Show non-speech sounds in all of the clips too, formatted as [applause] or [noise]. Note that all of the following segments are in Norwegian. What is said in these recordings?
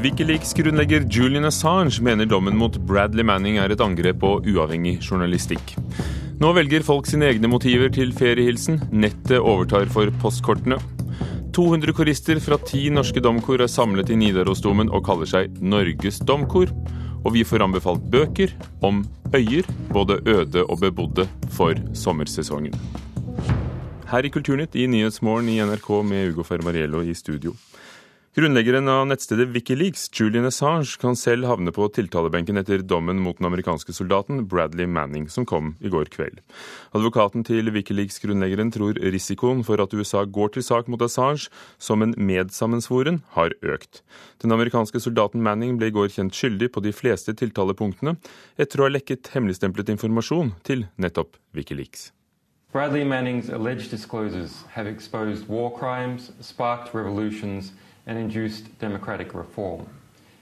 Wikileaks-grunnlegger Julian Assange mener dommen mot Bradley Manning er et angrep på uavhengig journalistikk. Nå velger folk sine egne motiver til feriehilsen. Nettet overtar for postkortene. 200 korister fra ti norske domkor er samlet i Nidarosdomen og kaller seg Norges domkor. Og vi får anbefalt bøker om øyer, både øde og bebodde, for sommersesongen. Her i Kulturnytt i Nyhetsmorgen i NRK med Ugo Fermariello i studio. Grunnleggeren av nettstedet Wikileaks, Julian Assange, kan selv havne på tiltalebenken etter dommen mot den amerikanske soldaten Bradley Manning, som kom i går kveld. Advokaten til Wikileaks-grunnleggeren tror risikoen for at USA går til sak mot Assange som en medsammensvoren, har økt. Den amerikanske soldaten Manning ble i går kjent skyldig på de fleste tiltalepunktene, etter å ha lekket hemmeligstemplet informasjon til nettopp Wikileaks. Bradley Manning's alleged disclosures have exposed war crimes, sparked revolutions, and induced democratic reform.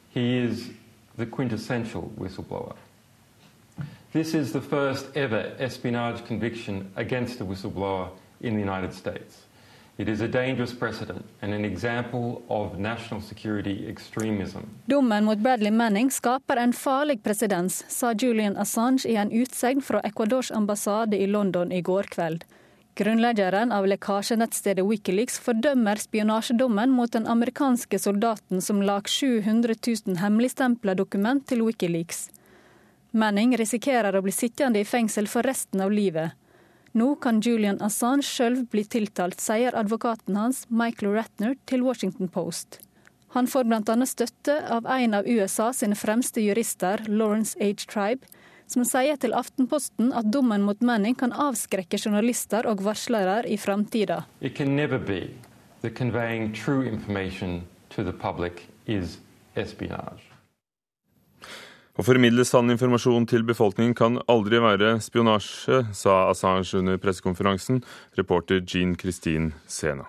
He is the quintessential whistleblower. This is the first ever espionage conviction against a whistleblower in the United States. It is a dangerous precedent and an example of national security extremism. Dommen mot Bradley Manning skaper en farlig presedens, sa Julian Assange i en utsegn fra Ecuadors ambassade i London i går kveld. Grunnleggeren av lekkasjenettstedet Wikileaks fordømmer spionasjedommen mot den amerikanske soldaten som la 700 000 hemmeligstempla dokument til Wikileaks. Manning risikerer å bli sittende i fengsel for resten av livet. Nå kan Julian Assange sjøl bli tiltalt, sier advokaten hans Michael Ratner til Washington Post. Han får bl.a. støtte av en av USA sine fremste jurister, Lawrence H. Tribe, som sier til Aftenposten at dommen mot Manning kan avskrekke journalister og varslere i framtida. Å formidle sann informasjon til befolkningen kan aldri være spionasje, sa Assange under pressekonferansen. Reporter Jean Christine Sena.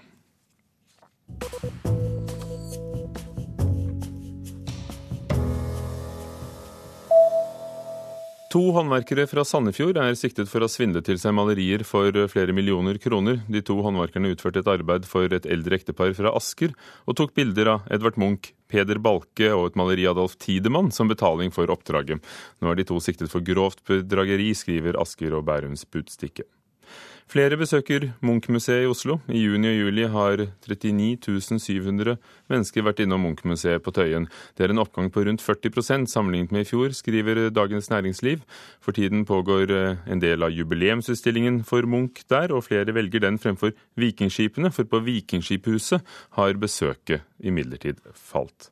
To håndverkere fra Sandefjord er siktet for å svindle til seg malerier for flere millioner kroner. De to håndverkerne utførte et arbeid for et eldre ektepar fra Asker, og tok bilder av Edvard Munch, Peder Balke og et maleri av Adolf Tidemann som betaling for oppdraget. Nå er de to siktet for grovt bedrageri, skriver Asker og Bærums Budstikke. Flere besøker Munch-museet i Oslo. I juni og juli har 39 700 mennesker vært innom Munch-museet på Tøyen. Det er en oppgang på rundt 40% sammenlignet med i fjor, skriver Dagens Næringsliv. For tiden pågår eh, en del av jubileumsutstillingen for Munch der, og flere velger den fremfor Vikingskipene, for på Vikingskiphuset har besøket imidlertid falt.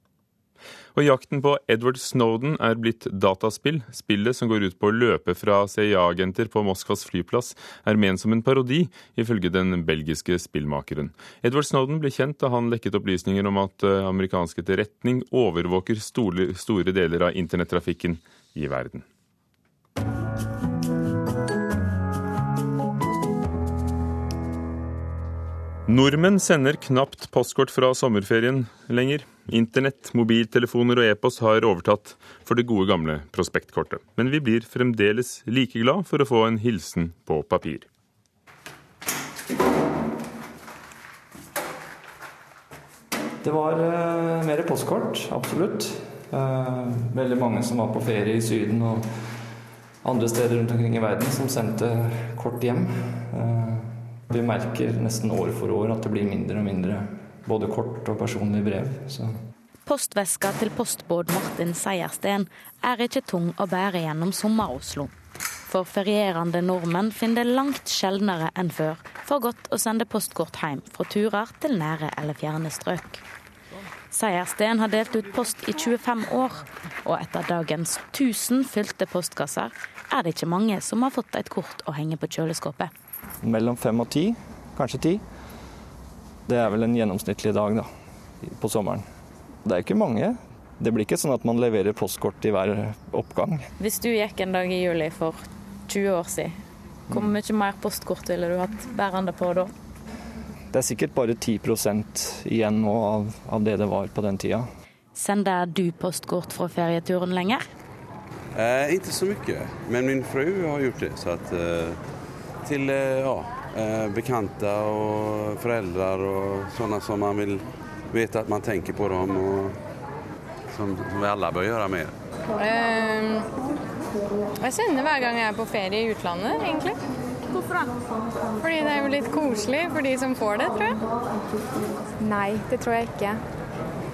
Og jakten på Edward Snowden er blitt dataspill. Spillet, som går ut på å løpe fra CIA-agenter på Moskvas flyplass, er ment som en parodi, ifølge den belgiske spillmakeren. Edward Snowden ble kjent da han lekket opplysninger om at eh, amerikansk etterretning overvåker store deler av internettrafikken i verden. Nordmenn sender knapt postkort fra sommerferien lenger. Internett, mobiltelefoner og e-post har overtatt for det gode gamle prospektkortet. Men vi blir fremdeles like glad for å få en hilsen på papir. Det var uh, mer postkort, absolutt. Uh, veldig mange som var på ferie i Syden og andre steder rundt omkring i verden, som sendte kort hjem. Uh, vi merker nesten år for år at det blir mindre og mindre både kort og personlige brev. Så. Postveska til postbåt Martin Seiersten er ikke tung å bære gjennom sommer-Oslo. For ferierende nordmenn finner det langt sjeldnere enn før for godt å sende postkort hjem fra turer til nære eller fjerne strøk. Seiersten har delt ut post i 25 år, og etter dagens 1000 fylte postkasser er det ikke mange som har fått et kort å henge på kjøleskapet mellom fem og ti, kanskje ti. Det er vel en gjennomsnittlig dag da, på sommeren. Det er ikke mange. Det blir ikke sånn at man leverer postkort i hver oppgang. Hvis du gikk en dag i juli for 20 år siden, hvor mm. mye mer postkort ville du hatt bærende på da? Det er sikkert bare 10 igjen nå av, av, det det var på den tida. Sender du postkort fra ferieturen lenger? Eh, ikke så mye, men min fru har gjort det. så at... Eh til eh, ja, eh, bekanta og foreldre og sånne som man vil vite at man tenker på dem. Og som, som vi alle bør gjøre mer. Um, jeg sender hver gang jeg er på ferie i utlandet, egentlig. Hvorfor da? Fordi det er jo litt koselig for de som får det, tror jeg. Nei, det tror jeg ikke.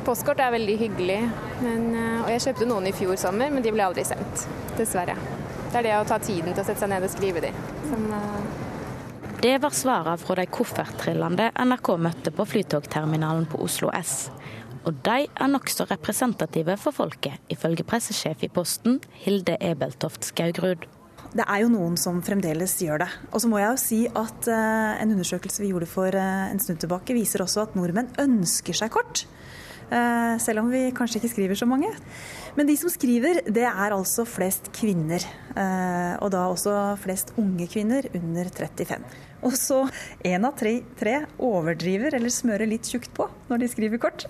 Postkort er veldig hyggelig, men, eh, og jeg kjøpte noen i fjor sommer, men de ble aldri sendt. Dessverre. Det er det å ta tiden til å sette seg ned og skrive de. Som, uh... Det var svarene fra de kofferttrillende NRK møtte på flytogterminalen på Oslo S. Og de er nokså representative for folket, ifølge pressesjef i Posten, Hilde Ebeltoft Skaugrud. Det er jo noen som fremdeles gjør det. Og så må jeg jo si at uh, en undersøkelse vi gjorde for uh, en stund tilbake, viser også at nordmenn ønsker seg kort. Uh, selv om vi kanskje ikke skriver så mange. Men de som skriver, det er altså flest kvinner. Og da også flest unge kvinner under 35. Og så én av tre, tre, overdriver eller smører litt tjukt på når de skriver kort.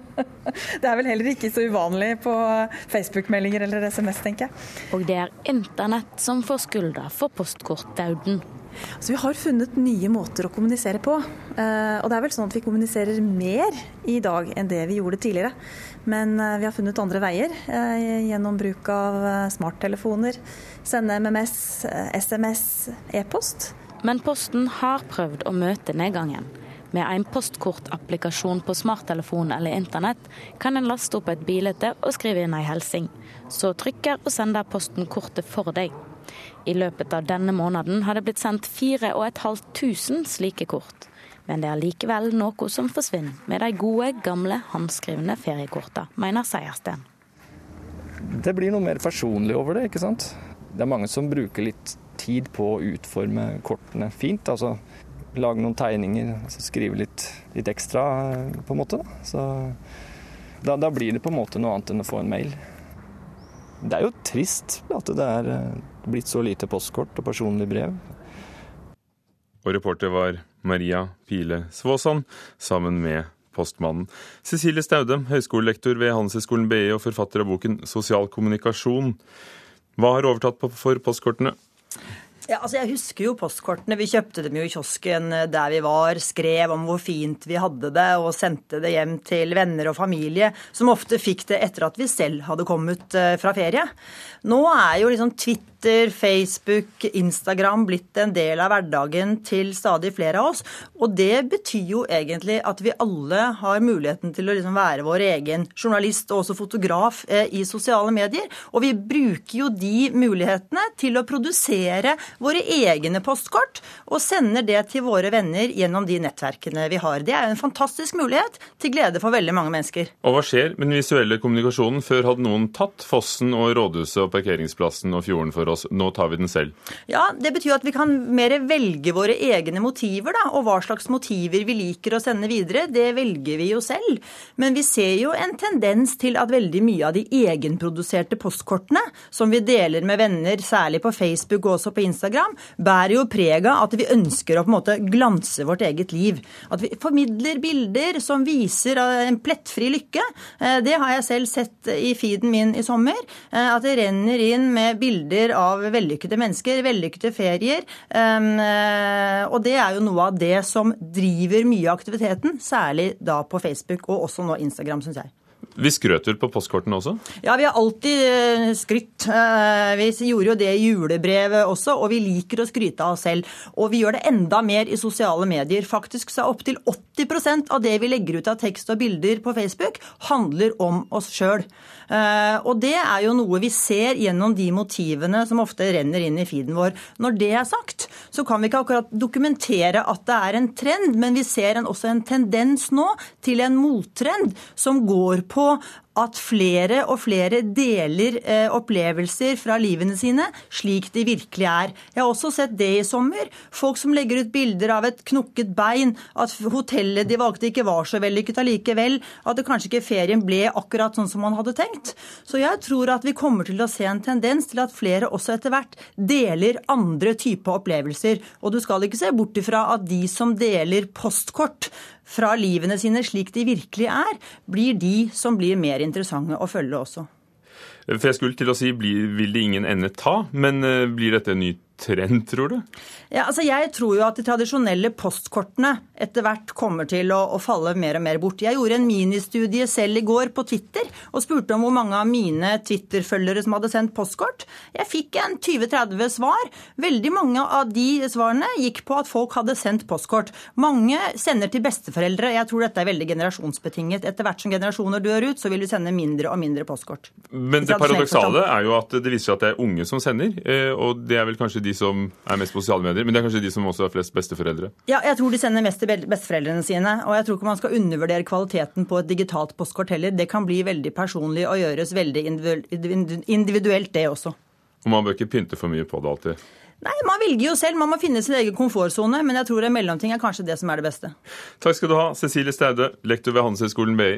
[laughs] Det er vel heller ikke så uvanlig på Facebook-meldinger eller SMS, tenker jeg. Og det er internett som får skylda for postkortdauden. Så vi har funnet nye måter å kommunisere på. Eh, og det er vel sånn at vi kommuniserer mer i dag enn det vi gjorde tidligere. Men eh, vi har funnet andre veier eh, gjennom bruk av smarttelefoner, sende MMS, SMS, e-post. Men Posten har prøvd å møte nedgangen. Med en postkortapplikasjon på smarttelefon eller internett kan en laste opp et bilde og skrive inn ei hilsen. Så trykker og sender Posten kortet for deg. I løpet av denne måneden har det blitt sendt 4500 slike kort. Men det er likevel noe som forsvinner med de gode, gamle, håndskrevne feriekorta, mener Seiersten. Det blir noe mer personlig over det, ikke sant. Det er mange som bruker litt tid på å utforme kortene fint. altså lage noen tegninger, altså skrive litt, litt, ekstra, på en måte. Så da, da, blir det på en måte noe annet enn å få en mail. Det er jo trist at det er eh, blitt så lite postkort og personlig brev. Og reporter var Maria Pile Svåsand sammen med postmannen. Cecilie Staude, høyskolelektor ved Handelshøyskolen BI e og forfatter av boken 'Sosial kommunikasjon'. Hva har overtatt for postkortene? Ja, altså Jeg husker jo postkortene. Vi kjøpte dem jo i kiosken eh, der vi var, skrev om hvor fint vi hadde det og sendte det hjem til venner og familie, som ofte fikk det etter at vi selv hadde kommet eh, fra ferie. Nå er jo liksom Twitter Twitter, Facebook, Instagram blitt en del av hverdagen til stadig flere av oss. Og det betyr jo egentlig at vi alle har muligheten til å liksom være vår egen journalist og også fotograf eh, i sosiale medier. Og vi bruker jo de mulighetene til å produsere våre egne postkort og sender det til våre venner gjennom de nettverkene vi har. Det er en fantastisk mulighet til glede for veldig mange mennesker. Og hva skjer med den visuelle kommunikasjonen? Før hadde noen tatt fossen og rådhuset og parkeringsplassen og fjorden for oss. Nå tar vi den selv. Ja, Det betyr at vi kan mer velge våre egne motiver, da. Og hva slags motiver vi liker å sende videre, det velger vi jo selv. Men vi ser jo en tendens til at veldig mye av de egenproduserte postkortene, som vi deler med venner, særlig på Facebook og også på Instagram, bærer jo preg av at vi ønsker å på en måte glanse vårt eget liv. At vi formidler bilder som viser en plettfri lykke. Eh, det har jeg selv sett i feeden min i sommer. Eh, at det renner inn med bilder av vellykkede mennesker, vellykkede ferier. Eh, og det er jo noe av det som driver mye av aktiviteten, særlig da på Facebook og også nå Instagram, syns jeg. Vi skrøt vel på postkortene også? Ja, vi har alltid eh, skrytt. Eh, vi gjorde jo det i julebrevet også, og vi liker å skryte av oss selv. Og vi gjør det enda mer i sosiale medier. Faktisk så er opptil 80% av det vi legger ut av tekst og bilder på Facebook, handler om oss sjøl. Eh, og det er jo noe vi ser gjennom de motivene som ofte renner inn i feeden vår. Når det er sagt, så kan vi ikke akkurat dokumentere at det er en trend, men vi ser en, også en tendens nå til en mottrend som går på at flere og flere deler eh, opplevelser fra livene sine slik de virkelig er. Jeg har også sett det i sommer. Folk som legger ut bilder av et knukket bein, at hotellet de valgte ikke var så vellykket allikevel, at det kanskje ikke ferien ble akkurat sånn som man hadde tenkt. Så jeg tror at vi kommer til å se en tendens til at flere også etter hvert deler andre typer opplevelser. Og du skal ikke se bort ifra at de som deler postkort fra livene sine slik de virkelig er, blir de som blir mer interessante å følge også. For jeg skulle til å si vil det ingen ende ta, men eh, blir dette en ny trend, tror du? Ja, altså Jeg tror jo at de tradisjonelle postkortene etter hvert kommer til å, å, falle mer og mer bort. Jeg gjorde en ministudie selv i går på Twitter og spurte om hvor mange av mine Twitter-følgere som hadde sendt postkort. Jeg fikk en 20-30 svar. Veldig mange av de svarene gikk på at folk hadde sendt postkort. Mange sender til besteforeldre. Jeg tror dette er veldig generasjonsbetinget. Etter hvert som generasjoner dør ut, så vil vi sende mindre og mindre postkort. Men det paradoksale er jo at det viser seg at det er unge som sender, eh, og det er vel kanskje de som er mest på sosiale medier, men det er kanskje de som også er flest besteforeldre? Ja, jeg tror de sender mest til besteforeldrene sine, og jeg tror ikke man skal undervurdere kvaliteten på et digitalt postkort heller. Det kan bli veldig personlig og gjøres veldig individuelt, det også. Og man bør ikke pynte for mye på det alltid? Nei, Man velger jo selv. Man må finne sin egen komfortsone. Men jeg tror en mellomting er kanskje det som er det beste. Takk skal du ha, Cecilie Staude, lektor ved Handelshøyskolen BI.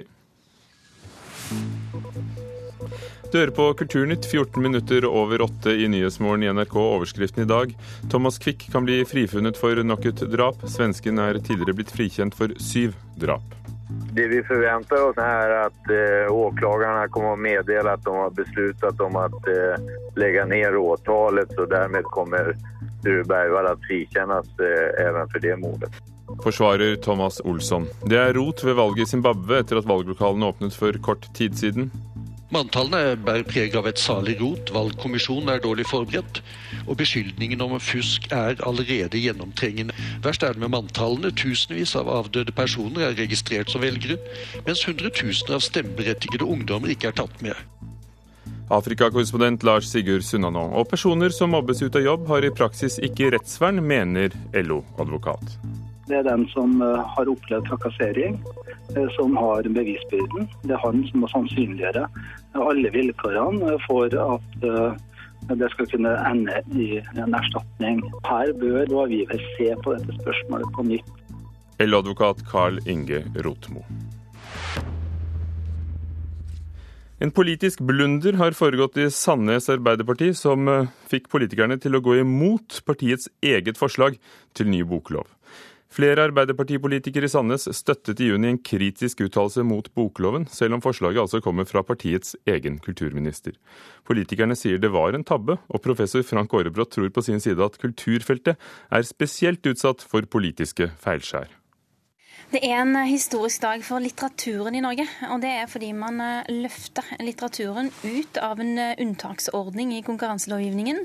Du hører på Kulturnytt 14 minutter over åtte i Nyhetsmorgen i NRK. Overskriften i dag Thomas Quick kan bli frifunnet for nok et drap. Svensken er tidligere blitt frikjent for syv drap. Det vi forventer oss er at eh, åklagerne kommer å meddele at de har besluttet om å eh, legge ned åtalet, og dermed kommer Sture til å frikjennes eh, for det mordet. Forsvarer Thomas Olsson. Det er rot ved valget i Zimbabwe etter at valglokalene åpnet for kort tid siden. Manntallene bærer preg av et salig rot, valgkommisjonen er dårlig forberedt, og beskyldningen om fusk er allerede gjennomtrengende. Verst er det med manntallene. Tusenvis av avdøde personer er registrert som velgere, mens hundretusener av stemmeberettigede ungdommer ikke er tatt med. Afrikakorrespondent Lars Sigurd Sunnanå. Og personer som mobbes ut av jobb, har i praksis ikke rettsvern, mener LO-advokat. Det er den som eh, har opplevd trakassering, eh, som har bevisbyrden. Det er han som må sannsynliggjøre alle vilkårene for at eh, det skal kunne ende i en erstatning. Her bør lovgiver se på dette spørsmålet på nytt. LO-advokat Carl Inge Rotmo. En politisk blunder har foregått i Sandnes Arbeiderparti, som fikk politikerne til å gå imot partiets eget forslag til ny boklov. Flere Arbeiderpartipolitikere i Sandnes støttet i juni en kritisk uttalelse mot bokloven, selv om forslaget altså kommer fra partiets egen kulturminister. Politikerne sier det var en tabbe, og professor Frank Aarebrot tror på sin side at kulturfeltet er spesielt utsatt for politiske feilskjær. Det er en historisk dag for litteraturen i Norge. Og det er fordi man eh, løfter litteraturen ut av en eh, unntaksordning i konkurranselovgivningen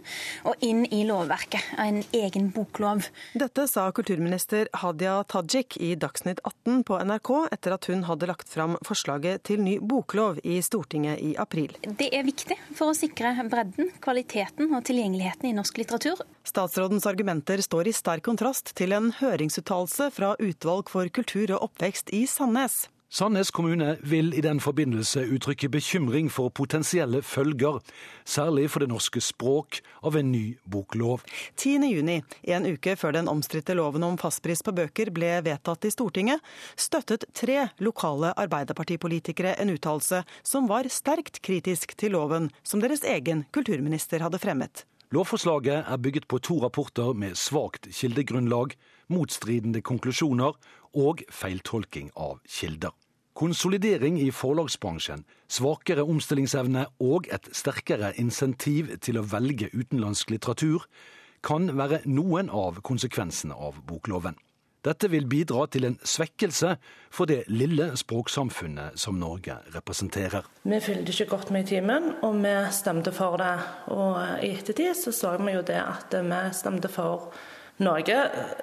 og inn i lovverket, av en egen boklov. Dette sa kulturminister Hadia Tajik i Dagsnytt 18 på NRK etter at hun hadde lagt fram forslaget til ny boklov i Stortinget i april. Det er viktig for å sikre bredden, kvaliteten og tilgjengeligheten i norsk litteratur. Statsrådens argumenter står i sterk kontrast til en høringsuttalelse fra Utvalg for kultur kultur og oppvekst i Sandnes. Sandnes kommune vil i den forbindelse uttrykke bekymring for potensielle følger, særlig for det norske språk, av en ny boklov. 10.6, en uke før den omstridte loven om fastpris på bøker ble vedtatt i Stortinget, støttet tre lokale arbeiderpartipolitikere en uttalelse som var sterkt kritisk til loven som deres egen kulturminister hadde fremmet. Lovforslaget er bygget på to rapporter med svakt kildegrunnlag, motstridende konklusjoner og feiltolking av kilder. Konsolidering i forlagsbransjen, svakere omstillingsevne og et sterkere insentiv til å velge utenlandsk litteratur kan være noen av konsekvensene av bokloven. Dette vil bidra til en svekkelse for det lille språksamfunnet som Norge representerer. Vi fulgte ikke godt med i timen, og vi stemte for det. Og i ettertid så så vi jo det at vi stemte for Norge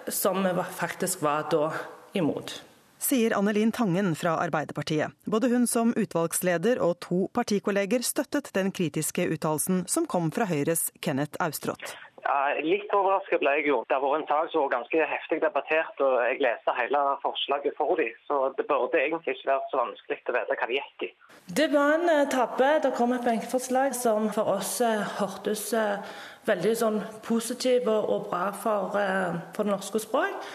som vi faktisk var da imot. Sier Annelin Tangen fra Arbeiderpartiet. Både hun som utvalgsleder og to partikolleger støttet den kritiske uttalelsen som kom fra Høyres Kenneth Austrått. Litt overrasket ble jeg jo. Det har vært en sak som var ganske heftig debattert, og jeg leste hele forslaget for dem. Så det burde egentlig ikke vært så vanskelig å vite hva de gikk i. Det var en eh, tabbe. Det kom et benkeforslag som for oss eh, hørtes eh, veldig sånn positivt og bra for, for det norske språk.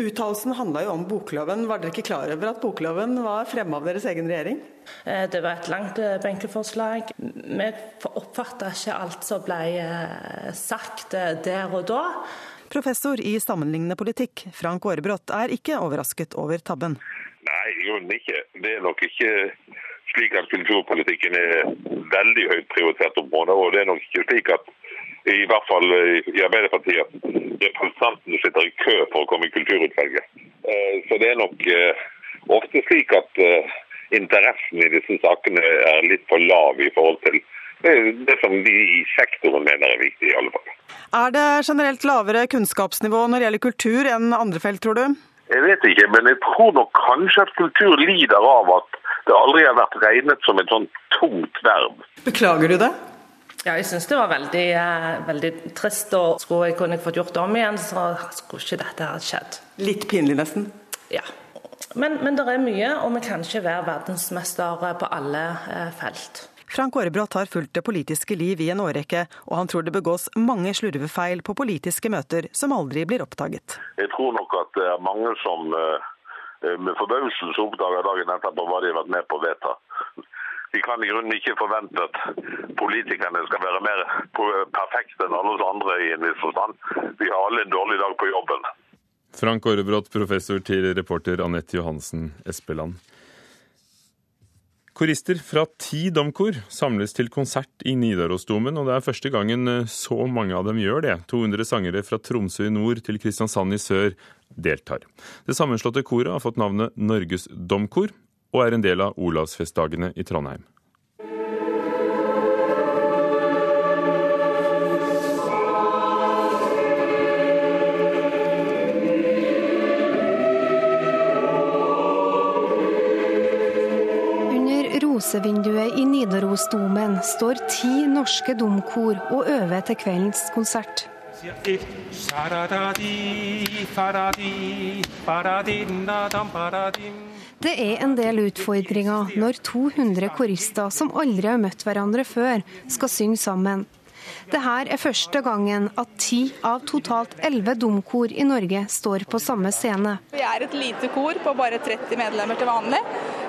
Uttalelsen handla jo om bokloven. Var dere ikke klar over at bokloven var fremme av deres egen regjering? Eh, det var et langt eh, benkeforslag. Vi oppfatta ikke alt som ble eh, sagt der og da. Professor i sammenlignende politikk, Frank Aarebrot, er ikke overrasket over tabben. Nei, i grunnen ikke. Det er nok ikke slik at kulturpolitikken er veldig høyt prioritert område. Og det er nok ikke slik at i hvert fall i Arbeiderpartiet, representantene sitter i kø for å komme i kulturutvalget. Eh, så det er nok eh, ofte slik at eh, interessen i disse sakene er litt for lav i forhold til det som de i sektoren mener er viktig, i alle fall. Er det generelt lavere kunnskapsnivå når det gjelder kultur enn andre felt, tror du? Jeg vet ikke, men jeg tror nok kanskje at kultur lider av at det aldri har vært regnet som et sånn tungt verv. Beklager du det? Ja, jeg syns det var veldig, veldig trist. og Skulle jeg kunne fått gjort det om igjen, så skulle ikke dette ha skjedd. Litt pinlig, nesten? Ja. Men, men det er mye, og vi kan ikke være verdensmester på alle felt. Frank Aarebrot har fulgt det politiske liv i en årrekke, og han tror det begås mange slurvefeil på politiske møter som aldri blir oppdaget. Jeg tror nok at det er mange som med forbauselse oppdager dagen etterpå hva de har vært med på å vedta. Vi kan i grunnen ikke forvente at politikerne skal være mer perfekte enn alle oss andre i en viss forstand. Vi har alle en dårlig dag på jobben. Frank Aarebrot, professor til reporter Anette Johansen Espeland. Korister fra ti domkor samles til konsert i Nidarosdomen, og det er første gangen så mange av dem gjør det. 200 sangere fra Tromsø i nord til Kristiansand i sør deltar. Det sammenslåtte koret har fått navnet Norges Domkor, og er en del av Olavsfestdagene i Trondheim. Under rosevinduet i Nidarosdomen står ti norske domkor og øver til kveldens konsert. Det er en del utfordringer når 200 korister som aldri har møtt hverandre før, skal synge sammen. Dette er første gangen at ti av totalt elleve domkor i Norge står på samme scene. Vi er et lite kor på bare 30 medlemmer til vanlig.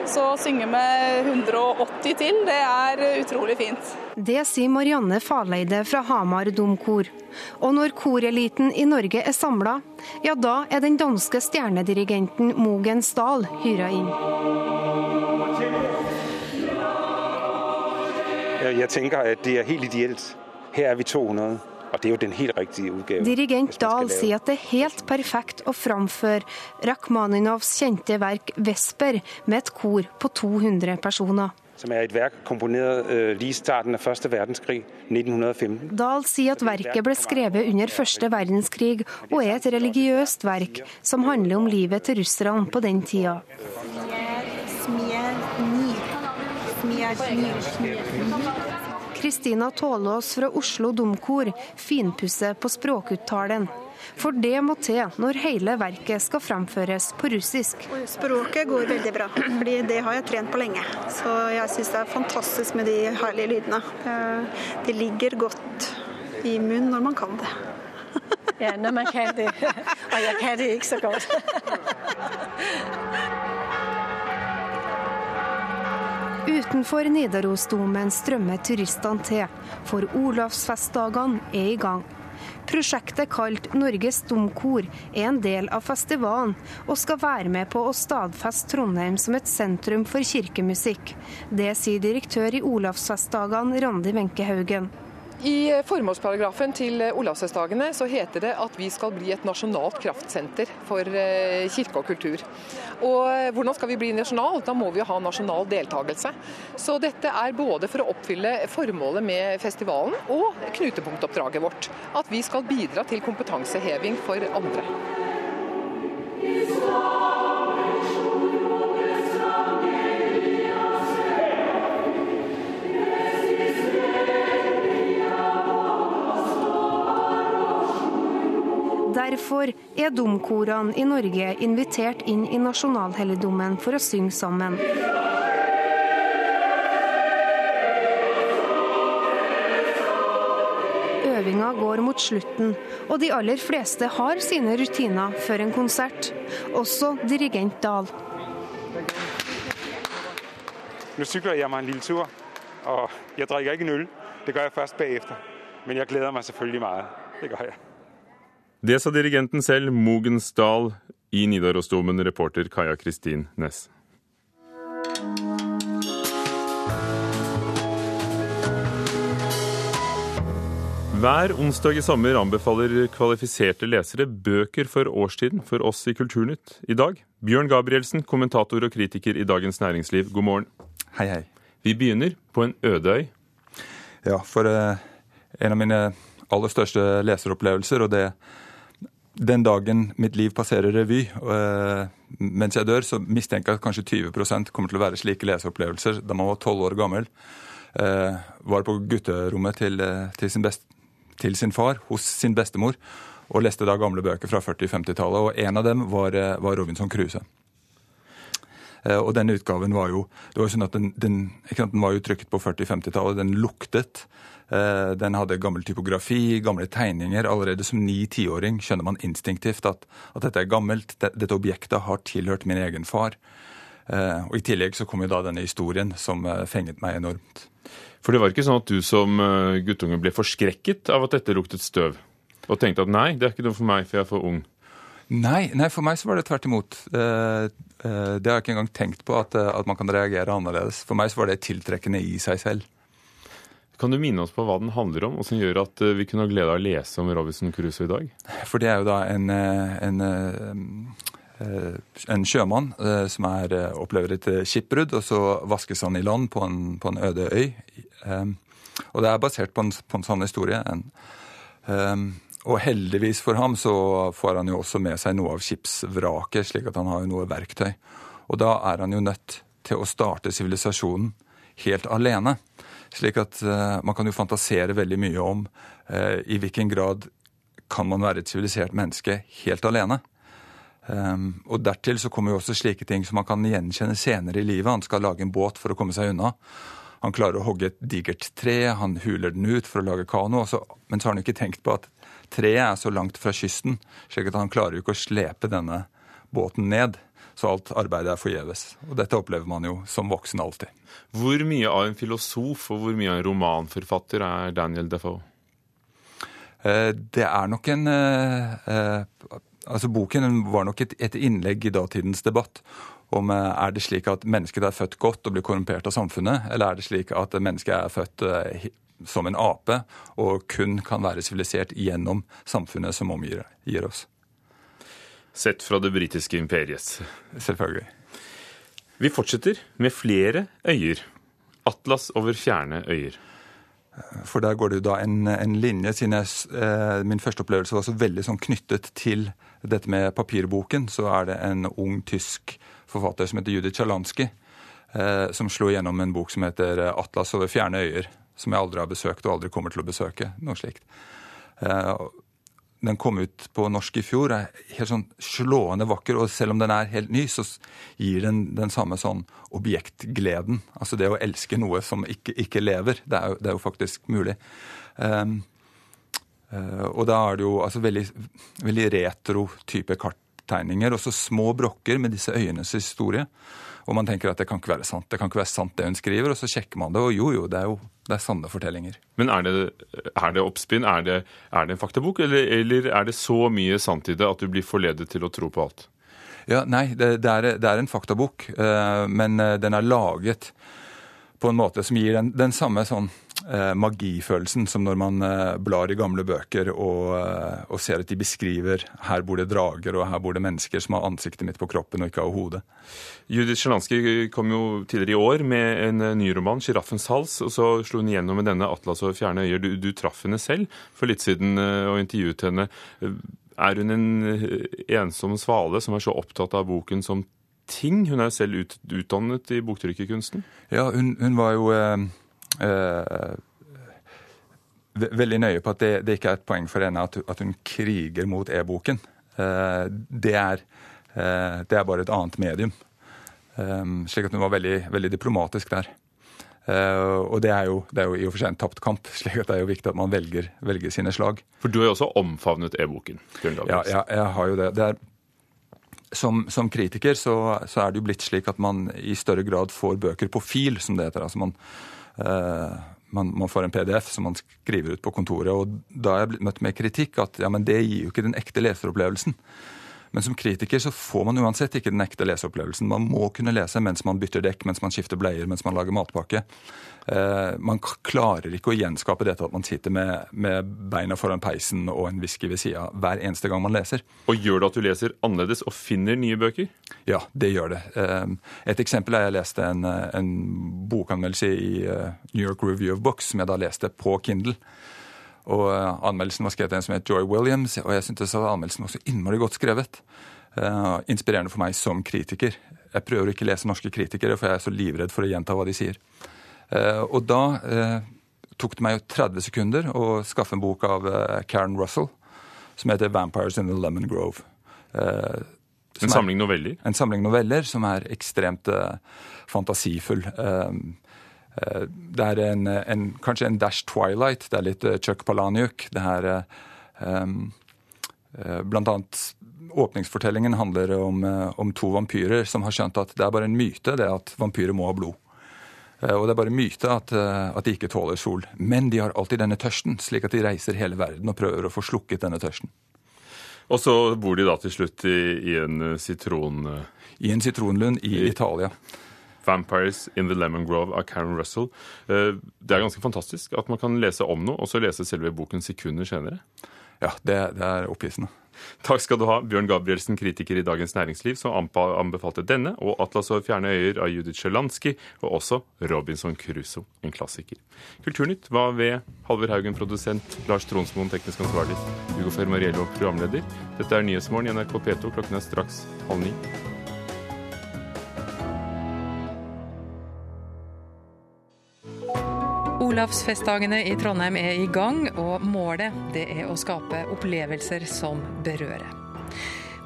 Så å synge med 180 til, det er utrolig fint. Det sier Marianne Faleide fra Hamar domkor. Og når koreliten i Norge er samla, ja da er den danske stjernedirigenten Mogen Stahl hyra inn. Jeg tenker at det er helt ideelt. Her er vi 200. Det er jo den helt riktige utgaven. Dirigent Dahl sier at det er helt perfekt å framføre Rakhmaninovs kjente verk 'Vesper' med et kor på 200 personer. Som er et verk komponert uh, lige starten av første verdenskrig, 1915. Dahl sier at verket ble skrevet under første verdenskrig, og er et religiøst verk som handler om livet til russerne på den tida. Kristina Tålås fra Oslo Domkor finpusse på språkuttalen. For det må til når hele verket skal framføres på russisk. Språket går veldig bra, fordi det har jeg trent på lenge. Så jeg syns det er fantastisk med de herlige lydene. Det ligger godt i munnen når man kan det. Ja, når man kan det. [laughs] Og jeg kan det ikke så godt. [laughs] Utenfor Nidarosdomen strømmer turistene til, for Olavsfestdagene er i gang. Prosjektet kalt Norges Domkor er en del av festivalen, og skal være med på å stadfeste Trondheim som et sentrum for kirkemusikk. Det sier direktør i Olavsfestdagene, Randi Wenche Haugen. I formålsparagrafen til Olavsfestdagene så heter det at vi skal bli et nasjonalt kraftsenter for kirke og kultur. Og hvordan skal vi bli nasjonal? Da må vi jo ha nasjonal deltakelse. Så dette er både for å oppfylle formålet med festivalen og knutepunktoppdraget vårt. At vi skal bidra til kompetanseheving for andre. Derfor er domkorene i Norge invitert inn i nasjonalhelligdommen for å synge sammen. Øvinga går mot slutten, og de aller fleste har sine rutiner før en konsert. Også dirigent Dahl. Nå sykler jeg meg en lille tur, og jeg drikker ikke en øl. Det gjør jeg først bagefter. Men jeg gleder meg selvfølgelig mye. Det gjør jeg. Det sa dirigenten selv, Mogensdal, i Nidarosdomen, reporter Kaja Kristin Næss. Hver onsdag i sommer anbefaler kvalifiserte lesere bøker for årstiden for oss i Kulturnytt. I dag Bjørn Gabrielsen, kommentator og kritiker i Dagens Næringsliv. God morgen. Hei, hei. Vi begynner på en øde øy. Ja, for eh, en av mine aller største leseropplevelser, og det den dagen mitt liv passerer revy, uh, mens jeg dør, så mistenker jeg at kanskje 20% kommer til å være slike leseopplevelser da man var tolv år gammel. Uh, var på gutterommet til, til sin best, til sin far hos sin bestemor og leste da gamle bøker fra 40-50-tallet. og En av dem var, eh, var Robinson Crusoe. Eh, og denne utgaven var jo det var jo sånn at den, den, den var jo trykket på 40-50-tallet. Den luktet. Eh, den hadde gammel typografi, gamle tegninger. Allerede som ni-tiåring skjønner man instinktivt at, at, dette er gammelt. Dette objektet har tilhørt min egen far. Og I tillegg så kom jo da denne historien som fenget meg enormt. For det var ikke sånn at du som eh, guttunge ble forskrekket av at dette luktet støv? Og tenkte at nei, det er ikke noe for meg, for jeg er for ung? Nei, nei, for meg så var det tvert imot. Eh, eh, det har jeg ikke engang tenkt på, at, at, man kan reagere annerledes. For meg så var det tiltrekkende i seg selv. Kan du minne oss på hva den handler om, og som gjør at vi kunne ha glede av å lese om Robinson Crusoe i dag? For det er jo da en, en, en sjømann som er, opplever et skipbrudd, og så vaskes han i land på en, på en øde øy og det er basert på en, på en sånn historie. Um, og heldigvis for ham så får han jo også med seg noe av skipsvraket, slik at han har jo noe verktøy. Og da er han jo nødt til å starte sivilisasjonen helt alene. Slik at uh, man kan jo fantasere veldig mye om uh, i hvilken grad kan man være et sivilisert menneske helt alene. Um, og dertil så kommer jo også slike ting som man kan gjenkjenne senere i livet. Han skal lage en båt for å komme seg unna. Han klarer å hogge et digert tre, han huler den ut for å lage kano. Så, men så har han ikke tenkt på at treet er så langt fra kysten, slik at han klarer jo ikke å slepe denne båten ned. Så alt arbeidet er forgjeves. Og dette opplever man jo som voksen alltid. Hvor mye av en filosof og hvor mye av en romanforfatter er Daniel Defoe? Eh, det er nok en eh, eh, Altså Boken var nok et, et innlegg i datidens debatt om eh, er det slik at mennesket er født godt og blir korrumpert av samfunnet, eller er det slik at mennesket er født eh, som en ape og kun kan være sivilisert gjennom samfunnet som omgir oss? Sett fra det britiske imperiet. Selvfølgelig. Vi fortsetter med flere øyer. Atlas over fjerne øyer. For der går det jo da en, en linje, siden jeg, eh, min første opplevelse var så veldig sånn knyttet til dette med papirboken, så er det en ung tysk forfatter som heter Judith Chalansky, eh, som slo gjennom en bok som heter eh, 'Atlas over fjerne øyer', som jeg aldri har besøkt og aldri kommer til å besøke. noe slikt. Eh, den kom ut på norsk i fjor, er helt sånn slående vakker. Og selv om den er helt ny, så gir den den samme sånn objektgleden. Altså det å elske noe som ikke, ikke lever. Det er, jo, det er, jo, faktisk mulig. Um, og da er det jo altså veldig, veldig retro type karttegninger. også små brokker med disse øyenes historie. Og man tenker at det kan ikke være sant. Det kan ikke være sant det hun skriver, og så sjekker man det, og jo jo, det er jo det er sanne fortellinger. Men er det, er det oppspinn? Er det, er det, en faktabok, eller, eller, er det så mye sant i det at du blir forledet til å tro på alt? Ja, Nei, det, det, er, det er, en faktabok, eh, men eh, den er laget på en måte som gir den, den samme sånn eh, magifølelsen som når man eh, blar i gamle bøker og, eh, og, ser at de beskriver her bor det drager og her bor det mennesker som har ansiktet mitt på kroppen og ikke har hodet. Judith Sjalansky kom jo tidligere i år med en eh, ny roman, 'Sjiraffens hals', og så slo hun igjennom med denne 'Atlas og fjerne øyer'. Du, du traff henne selv for litt siden eh, og intervjuet henne. Er hun en ensom svale som er så opptatt av boken som ting. Hun er jo selv ut, utdannet i boktrykkerkunsten. Ja, hun, hun var jo eh, eh, veldig nøye på at det, det, ikke er et poeng for henne at, at hun kriger mot e-boken. Eh, det, eh, det, er bare et annet medium. Eh, slik at hun var veldig, veldig diplomatisk der. Uh, og det er, jo, det er, jo, i og for seg en tapt kamp, [laughs] slik at det er jo viktig at man velger, velger sine slag. For du har jo også omfavnet e-boken? Ja, ja, jeg har jo det. Det er som, som kritiker så, så, er det jo blitt slik at man i større grad får bøker på fil, som det heter. Altså man, eh, man, man, får en PDF som man skriver ut på kontoret. Og da har jeg blitt møtt med kritikk at ja, men det gir jo ikke den ekte leseropplevelsen. Men som kritiker så får man uansett ikke den ekte leseopplevelsen. Man må kunne lese mens man bytter dekk, mens man skifter bleier, mens man lager matpakke. Eh, man klarer ikke å gjenskape dette at man sitter med, med beina foran peisen og en whisky ved sida hver eneste gang man leser. Og Gjør det at du leser annerledes og finner nye bøker? Ja, det gjør det. Eh, et eksempel er jeg leste en, en bokanmeldelse i eh, New York Review of Books som jeg da leste på Kindle. Og uh, Anmeldelsen var skrevet av en som het Joy Williams, og jeg syntes at anmeldelsen var så innmari godt skrevet. Uh, inspirerende for meg som kritiker. Jeg prøver ikke å lese norske kritikere, for jeg er så livredd for å gjenta hva de sier. Uh, og da tok det meg 30 sekunder å skaffe en bok av Karen Russell som heter 'Vampires in the Lemon Grove'. en samling noveller? En samling noveller som er ekstremt fantasifull. Eh, det er en, en, kanskje en dash Twilight. Det er litt eh, Chuck Palahniuk. Det er um, Blant annet åpningsfortellingen handler om, om, to vampyrer som har skjønt at det er bare en myte det at vampyrer må ha blod. Og det er bare en myte at, at, de ikke tåler sol. Men de har alltid denne tørsten, slik at de reiser hele verden og prøver å få slukket denne tørsten. Og så bor de da til slutt i, i en sitron... I en sitronlund i, i Italia. 'Vampires in the Lemon Grove' av Karen Russell. Eh, det er ganske fantastisk at man kan lese om noe, og så lese selve boken sekunder senere. Ja, det, det er opphissende. Takk skal du ha, Bjørn Gabrielsen, kritiker i Dagens Næringsliv, som anbefalte denne og 'Atlas over fjerne øyer' av Judith Sjelanski og også 'Robinson Crusoe', en klassiker. Kulturnytt var ved Halvor Haugen, produsent, Lars Tronsmoen, teknisk ansvarlig, Hugo Fermariello, programleder. Dette er Nyhetsmorgen i NRK P2, klokken er straks halv ni. Olavsfestdagene i Trondheim er i gang, og målet det er å skape opplevelser som berører.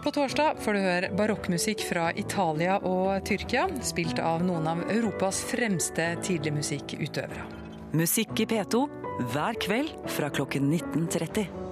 På torsdag får du høre barokkmusikk fra Italia og Tyrkia, spilt av noen av Europas fremste tidligmusikkutøvere. Musikk i P2 hver kveld fra klokken 19.30.